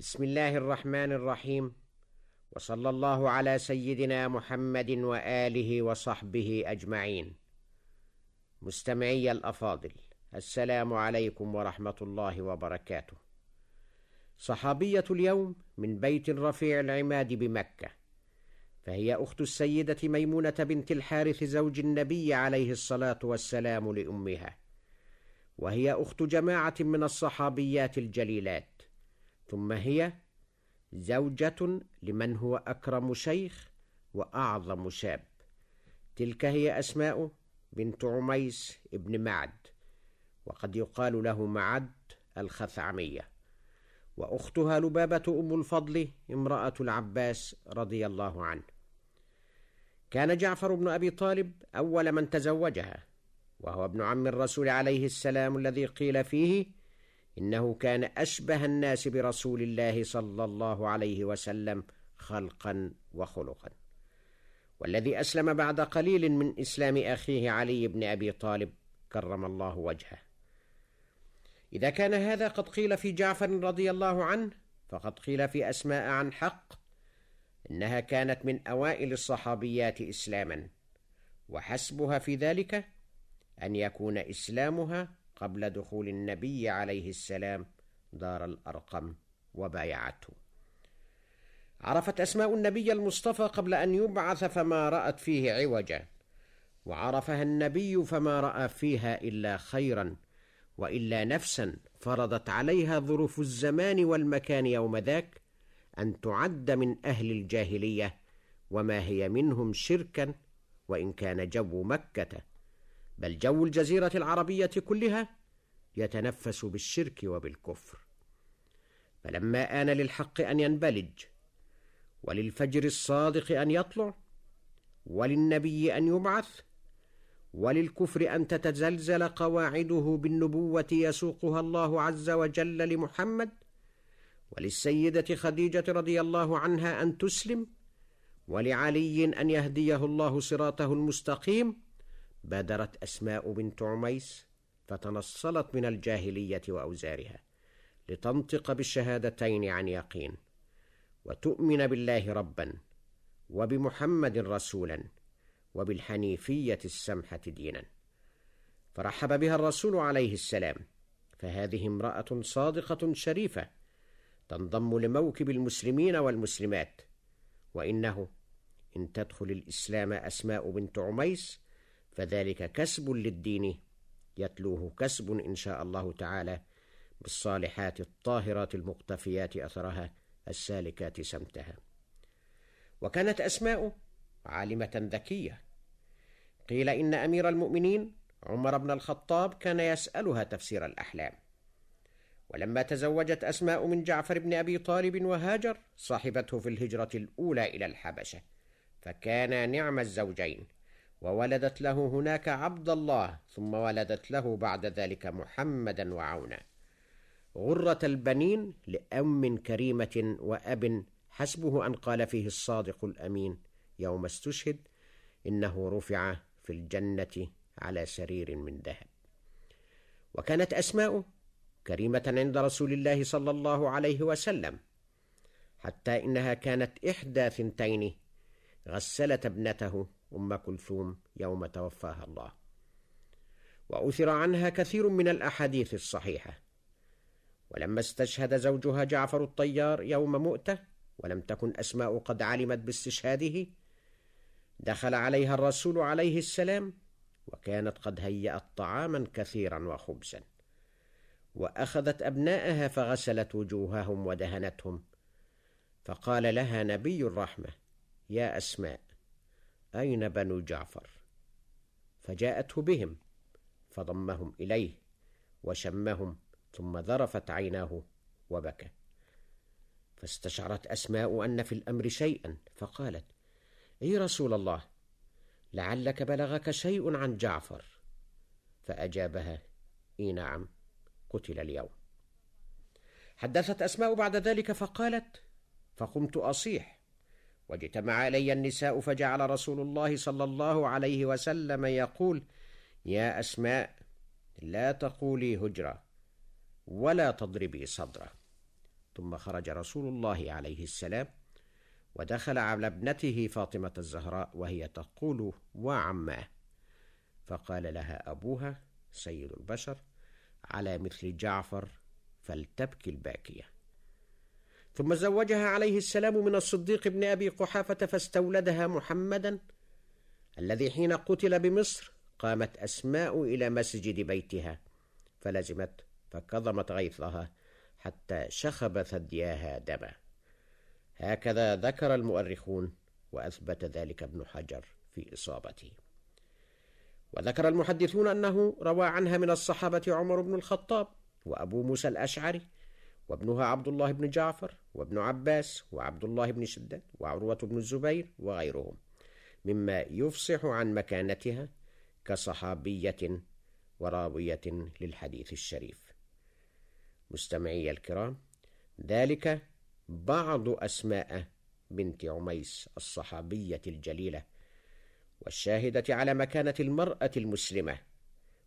بسم الله الرحمن الرحيم. وصلى الله على سيدنا محمد وآله وصحبه أجمعين. مستمعي الأفاضل السلام عليكم ورحمة الله وبركاته. صحابية اليوم من بيت رفيع العماد بمكة فهي أخت السيدة ميمونة بنت الحارث زوج النبي عليه الصلاة والسلام لأمها وهي أخت جماعة من الصحابيات الجليلات. ثم هي زوجة لمن هو أكرم شيخ وأعظم شاب. تلك هي أسماء بنت عميس ابن معد وقد يقال له معد الخثعمية. وأختها لبابة أم الفضل امرأة العباس رضي الله عنه. كان جعفر بن أبي طالب أول من تزوجها وهو ابن عم الرسول عليه السلام الذي قيل فيه إنه كان أشبه الناس برسول الله صلى الله عليه وسلم خلقا وخلقا. والذي أسلم بعد قليل من إسلام أخيه علي بن أبي طالب كرم الله وجهه. إذا كان هذا قد قيل في جعفر رضي الله عنه فقد قيل في أسماء عن حق إنها كانت من أوائل الصحابيات اسلاما وحسبها في ذلك أن يكون إسلامها قبل دخول النبي عليه السلام دار الأرقم وبايعته عرفت أسماء النبي المصطفى قبل أن يبعث فما رأت فيه عوجا وعرفها النبي فما رأى فيها إلا خيرا وإلا نفسا فرضت عليها ظروف الزمان والمكان يوم ذاك أن تعد من أهل الجاهلية وما هي منهم شركا وإن كان جو مكة. بل جو الجزيرة العربية كلها يتنفس بالشرك وبالكفر. فلما آن للحق أن ينبلج وللفجر الصادق أن يطلع وللنبي أن يبعث وللكفر أن تتزلزل قواعده بالنبوة يسوقها الله عز وجل لمحمد وللسيدة خديجة رضي الله عنها أن تسلم ولعلي أن يهديه الله صراطه المستقيم بادرت أسماء بنت عميس فتنصلت من الجاهلية وأوزارها لتنطق بالشهادتين عن يقين وتؤمن بالله ربا وبمحمد رسولا وبالحنيفية السمحة دينا. فرحب بها الرسول عليه السلام فهذه امرأة صادقة شريفة تنضم لموكب المسلمين والمسلمات وإنه إن تدخل الإسلام أسماء بنت عميس فذلك كسب للدين. يتلوه كسب إن شاء الله تعالى بالصالحات الطاهرات المقتفيات أثرها السالكات سمتها. وكانت أسماء عالمة ذكية. قيل إن أمير المؤمنين عمر بن الخطاب كان يسألها تفسير الأحلام. ولما تزوجت أسماء من جعفر بن أبي طالب وهاجر صاحبته في الهجرة الأولى إلى الحبشة فكانا نعم الزوجين. وولدت له هناك عبد الله ثم ولدت له بعد ذلك محمدا وعونا. غرة البنين لأم كريمة وأب حسبه أن قال فيه الصادق الأمين يوم استشهد إنه رفع في الجنة على سرير من ذهب. وكانت أسماء كريمة عند رسول الله صلى الله عليه وسلم حتى إنها كانت إحدى ثنتين غسلت ابنته أم كلثوم يوم توفاها الله. وأثر عنها كثير من الأحاديث الصحيحة. ولما استشهد زوجها جعفر الطيار يوم مؤتة ولم تكن أسماء قد علمت باستشهاده دخل عليها الرسول عليه السلام وكانت قد هيأت طعاما كثيرا وخبزا. وأخذت أبناءها فغسلت وجوههم ودهنتهم. فقال لها نبي الرحمة يا أسماء أين بنو جعفر؟ فجاءته بهم فضمهم إليه وشمهم ثم ذرفت عيناه وبكى. فاستشعرت أسماء أن في الأمر شيئا فقالت إي رسول الله لعلك بلغك شيء عن جعفر. فأجابها إي نعم قتل اليوم. حدثت أسماء بعد ذلك فقالت فقمت أصيح واجتمع الي النساء فجعل رسول الله صلى الله عليه وسلم يقول يا أسماء لا تقولي هجرة ولا تضربي صدرة. ثم خرج رسول الله عليه السلام ودخل على ابنته فاطمة الزهراء وهي تقول وعماه فقال لها أبوها سيد البشر على مثل جعفر فلتبكي الباكية ثم زوجها عليه السلام من الصديق بن أبي قحافة فاستولدها محمدا الذي حين قتل بمصر قامت أسماء إلى مسجد بيتها فلزمت فكظمت غيظها حتى شخب ثدياها دما. هكذا ذكر المؤرخون وأثبت ذلك ابن حجر في إصابته. وذكر المحدثون أنه روى عنها من الصحابة عمر بن الخطاب وأبو موسى الأشعري وابنها عبد الله بن جعفر وابن عباس وعبد الله بن شداد وعروة بن الزبير وغيرهم مما يفصح عن مكانتها كصحابية وراوية للحديث الشريف. مستمعي الكرام ذلك بعض أسماء بنت عميس الصحابية الجليلة والشاهدة على مكانة المرأة المسلمة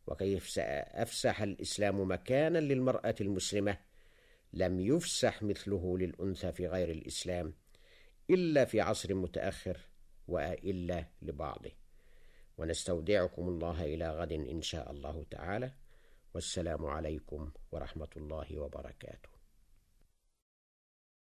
وكيف أفسح الإسلام مكانا للمرأة المسلمة لم يفسح مثله للأنثى في غير الإسلام إلا في عصر متأخر وإلا لبعضه. ونستودعكم الله إلى غد إن شاء الله تعالى. والسلام عليكم ورحمة الله وبركاته.